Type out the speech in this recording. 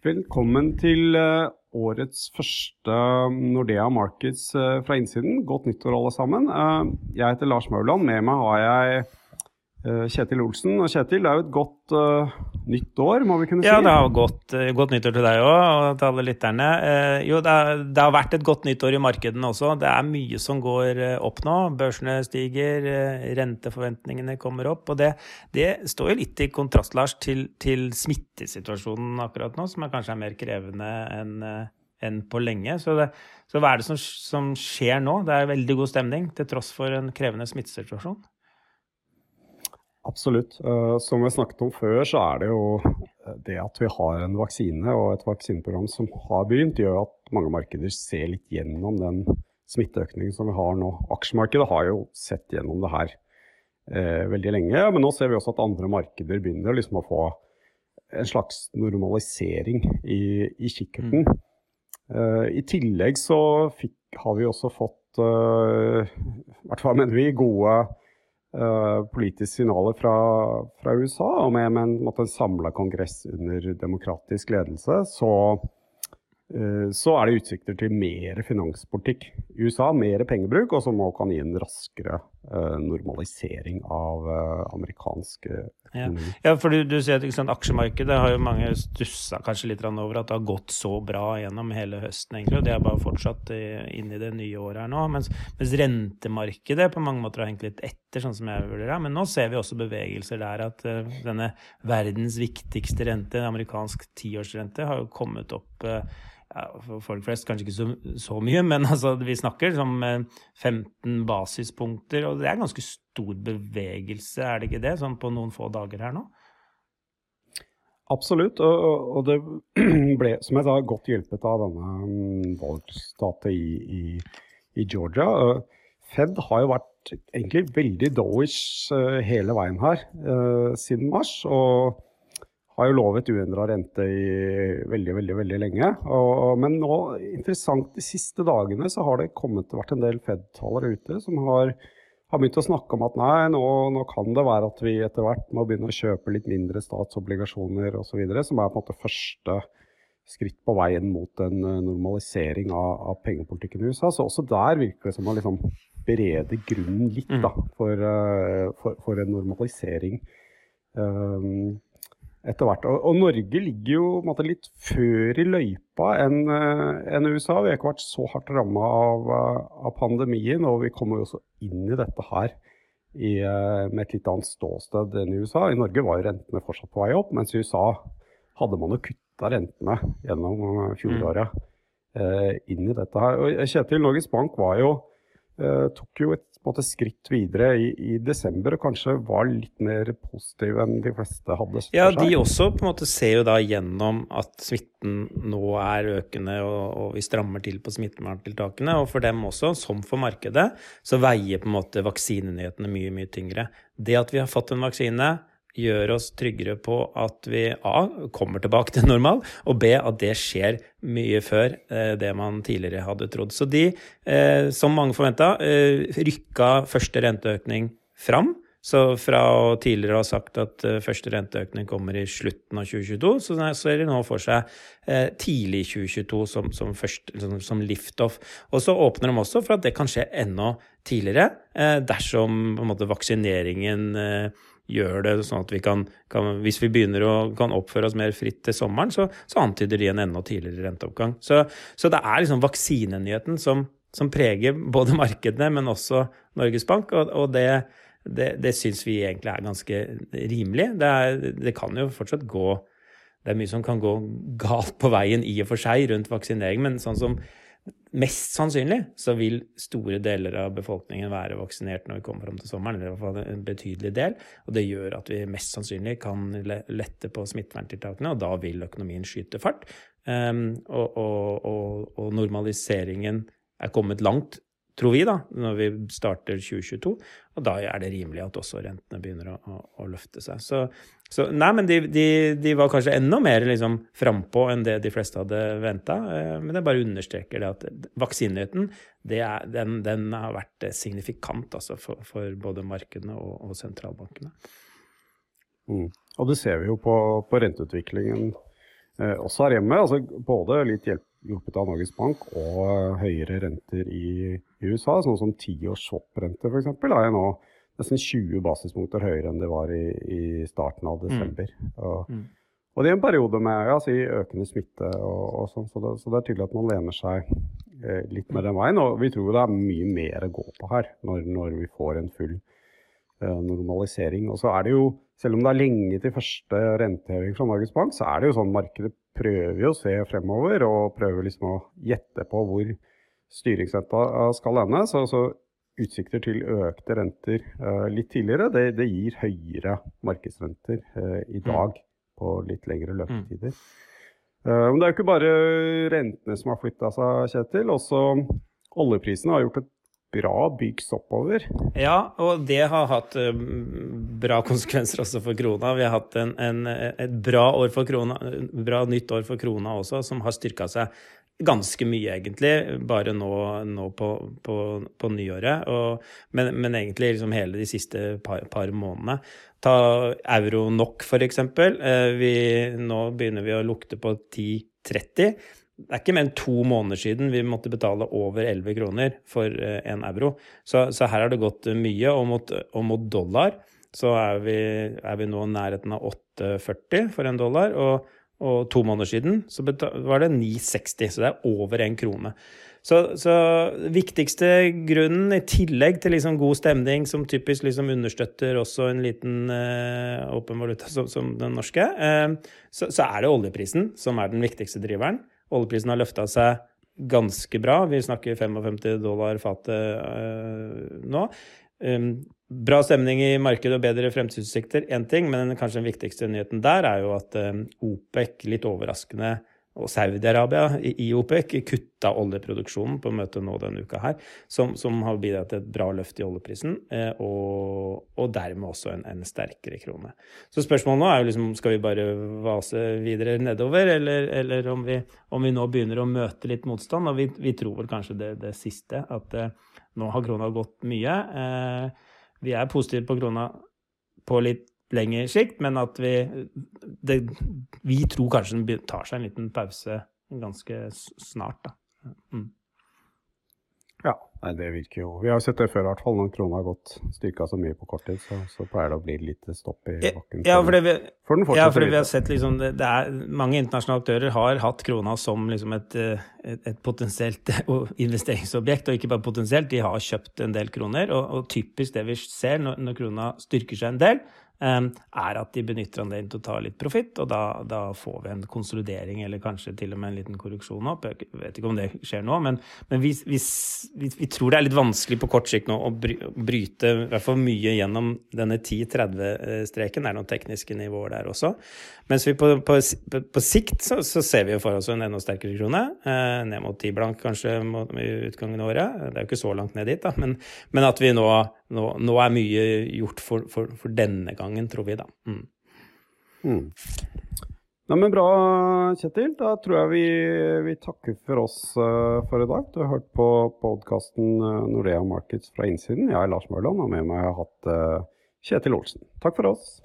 Velkommen til eh, årets første Nordea Markets eh, fra innsiden. Godt nyttår, alle sammen. Eh, jeg heter Lars Mauland. Med meg har jeg Kjetil Olsen. Og Kjetil, det er jo et godt uh, nytt år, må vi kunne si? Ja, det har gått godt nyttår til deg òg, og til alle lytterne. Uh, jo, det, er, det, har vært et godt nyttår i markedene også. Det er mye som går opp nå. Børsene stiger, uh, renteforventningene kommer opp. Og det, det, står jo litt i kontrast, Lars, til, til smittesituasjonen akkurat nå, som er kanskje er mer krevende enn enn på lenge. Så, det, så hva er det som, som, skjer nå? Det er veldig god stemning til tross for en krevende smittesituasjon. Absolutt. Uh, som vi snakket om før, så er det jo det at vi har en vaksine og et vaksineprogram som har begynt, gjør at mange markeder ser litt gjennom den smitteøkningen som vi har nå. Aksjemarkedet har jo sett gjennom det her eh, veldig lenge, men nå ser vi også at andre markeder begynner liksom å få en slags normalisering i, i kikkerten. Mm. Eh, I tillegg så fikk, har vi også fått, i eh, hvert fall mener vi, gode uh, politiske signaler fra, fra, USA. Og med, med en, en samla kongress under demokratisk ledelse, så, så, er det utsikter til mer finanspolitikk i USA. Mer pengebruk, og som også kan gi en raskere normalisering av amerikansk ja. ja, for du, du sier at sant, aksjemarkedet har jo mange stussa kanskje litt over at det har gått så bra gjennom hele høsten, egentlig, og det har bare fortsatt inn i det nye året her nå. Mens, mens, rentemarkedet på mange måter har hengt litt etter, sånn som jeg vurderer det. Men nå ser vi også bevegelser der at uh, denne verdens viktigste rente, amerikansk tiårsrente, har jo kommet opp uh, ja, for folk flest kanskje ikke så, så mye, men altså, vi snakker som 15 eh, basispunkter, og det er ganske stor bevegelse, er det ikke det, sånn på noen få dager her nå? Absolutt, og, og det ble, som jeg sa, godt hjulpet av denne mm, valgstatet i, i, i, Georgia. Fed har jo vært egentlig veldig dovish eh, hele veien her siden mars. og har jo lovet uendra rente i veldig, veldig veldig lenge. Og, men nå, interessant, de siste dagene så har det kommet, vært en del Fed-talere ute som har, har, begynt å snakke om at nei, nå, nå, kan det være at vi etter hvert må begynne å kjøpe litt mindre statsobligasjoner osv., som er på en måte første skritt på veien mot en eh, normalisering av, av pengepolitikken i USA. Så også der virker det som å liksom berede grunnen litt da, mm. for, uh, for, for en normalisering. Um, etter hvert. Og, og, Norge ligger jo måte, litt før i løypa enn uh, en USA. Vi har ikke vært så hardt ramma av, uh, av, pandemien, og vi kommer jo også inn i dette her i, uh, med et litt annet ståsted enn i USA. I Norge var jo rentene fortsatt på vei opp, mens i USA hadde man jo kutta rentene gjennom fjoråret mm. inn i dette her. Og Kjetil, Norges Bank var jo tok jo et måte, skritt videre i, i, desember og kanskje var litt mer positiv enn de fleste hadde Ja, de også på en måte ser jo da gjennom at smitten nå er økende og, og vi strammer til på smitteverntiltakene. Og for dem også, som for markedet, så veier på en måte vaksinenyhetene mye, mye tyngre. Det at vi har fått en vaksine, gjør oss tryggere på at vi A. kommer tilbake til normal, og B. at det skjer mye før eh, det man tidligere hadde trodd. Så de, eh, som mange forventa, eh, rykka første renteøkning fram. Så fra å tidligere ha sagt at første renteøkning kommer i slutten av 2022, så ser de nå for seg tidlig i 2022 som, som, først, som, som liftoff. Og så åpner de også for at det kan skje enda tidligere, dersom måte, vaksineringen gjør det sånn at vi kan, kan Hvis vi begynner å kan oppføre oss mer fritt til sommeren, så, så antyder de en enda tidligere renteoppgang. Så, så det er liksom vaksinenyheten som, som, preger både markedene, men også Norges Bank, og, og det, det, det syns vi egentlig er ganske rimelig. Det, er, det kan jo fortsatt gå det er mye som kan gå galt på veien i og for seg rundt vaksinering, men sånn som Mest sannsynlig så vil store deler av befolkningen være vaksinert når vi kommer fram til sommeren, eller i hvert fall en betydelig del. Og det gjør at vi mest sannsynlig kan lette på smitteverntiltakene, og da vil økonomien skyte fart. Um, og, og, og, og, normaliseringen er kommet langt tror vi, da, når vi starter 2022. Og da er det rimelig at også rentene begynner å, å, å løfte seg. Så, så, nei, men de, de, de, var kanskje enda mer liksom frampå enn det de fleste hadde venta. Eh, men jeg bare understreker det at vaksinnyheten den, den, har vært signifikant altså, for, for, både markedene og, og sentralbankene. Mm. Og det ser vi jo på, på renteutviklingen Eh, også her hjemme, altså både litt hjelp, hjulpet av Norges Bank og høyere renter i, i USA, sånn som tiårs swap-rente f.eks., er nå nesten 20 basispunkter høyere enn det var i, i starten av desember. Mm. Og, mm. og, det er en periode med ja, si, økende smitte og, og sånn, så, så, det er tydelig at man lener seg eh, litt mer den veien. Og vi tror det er mye mer å gå på her når, når vi får en full normalisering. Og så er det jo, selv om det er lenge til første renteheving fra Norges Bank, så er det jo sånn markedet prøver jo å se fremover og prøver liksom å gjette på hvor styringsrenta skal ende. Så, så, utsikter til økte renter uh, litt tidligere, det, det, gir høyere markedsrenter uh, i mm. dag på litt lengre løpetider. Uh, men det er jo ikke bare rentene som har flytta seg, Kjetil. Også oljeprisen har gjort et bra byggs oppover. Ja, og det har hatt bra konsekvenser også for krona. Vi har hatt en, en, et bra, år for krona, bra nytt år for krona også, som har styrka seg ganske mye, egentlig, bare nå, nå på, på, på, nyåret. Og, men, men, egentlig liksom hele de siste par, par månedene. Ta euro nok, eksempel. Eh, nå begynner vi å lukte på 10,30. Det er ikke mer enn to måneder siden vi måtte betale over 11 kroner for eh, en euro. Så, så her har det gått mye. Og mot, og mot dollar så er vi, er vi nå nærheten av 8,40 for en dollar. og og to måneder siden så var det 9,60, så det er over en krone. Så, så viktigste grunnen, i tillegg til liksom god stemning, som typisk liksom understøtter også en liten eh, åpen valuta som, som, den norske, eh, så, så, er det oljeprisen som er den viktigste driveren. Oljeprisen har løfta seg ganske bra. Vi snakker 55 dollar fatet eh, nå. Um, bra stemning i markedet og bedre fremtidsutsikter, én ting, men kanskje den viktigste nyheten der er jo at um, OPEC, litt overraskende, og Saudi-Arabia i OPEC kutta oljeproduksjonen på møtet nå denne uka her, som, som har bidratt til et bra løft i oljeprisen, eh, og, og, dermed også en, en, sterkere krone. Så spørsmålet nå er jo liksom skal vi bare vase videre nedover, eller, eller om, vi, om, vi, nå begynner å møte litt motstand? Og vi, vi tror vel kanskje det, det siste, at eh, nå har krona gått mye. Eh, vi er positive på krona på litt lengre sikt, men at vi det, Vi tror kanskje den tar seg en liten pause ganske snart, da. Mm. Ja, nei, det virker jo Vi har sett det før, i hvert fall. Når krona har gått styrka så mye på kort tid, så, så, pleier det å bli litt stopp i bakken. Ja, for, vi, for ja, fordi vi har sett liksom det, det, er Mange internasjonale aktører har hatt krona som liksom et, et, et, potensielt investeringsobjekt, og ikke bare potensielt, de har kjøpt en del kroner. Og, og typisk det vi ser når, når krona styrker seg en del, er at de benytter anledningen til å ta litt profitt, og da, da, får vi en konsolidering eller kanskje til og med en liten korreksjon opp. Jeg vet ikke om det skjer nå, men, men vi, vi, vi, tror det er litt vanskelig på kort sikt nå å bryte i hvert fall mye gjennom denne 10-30-streken. Det er noen tekniske nivåer der også. Mens vi på, på, på sikt så, så, ser vi jo for oss en enda sterkere krone. Eh, ned mot 10 blank kanskje i utgangen av året. Det er jo ikke så langt ned dit, da. Men, men at vi nå nå, nå, er mye gjort for, for, for, denne gangen, tror vi, da. Mm. Mm. Nei, men bra, Kjetil. Da tror jeg vi, vi takker for oss uh, for i dag. Du har hørt på podkasten uh, Nordea Markets fra innsiden. Jeg er Lars Mørland, og med meg har jeg hatt uh, Kjetil Olsen. Takk for oss.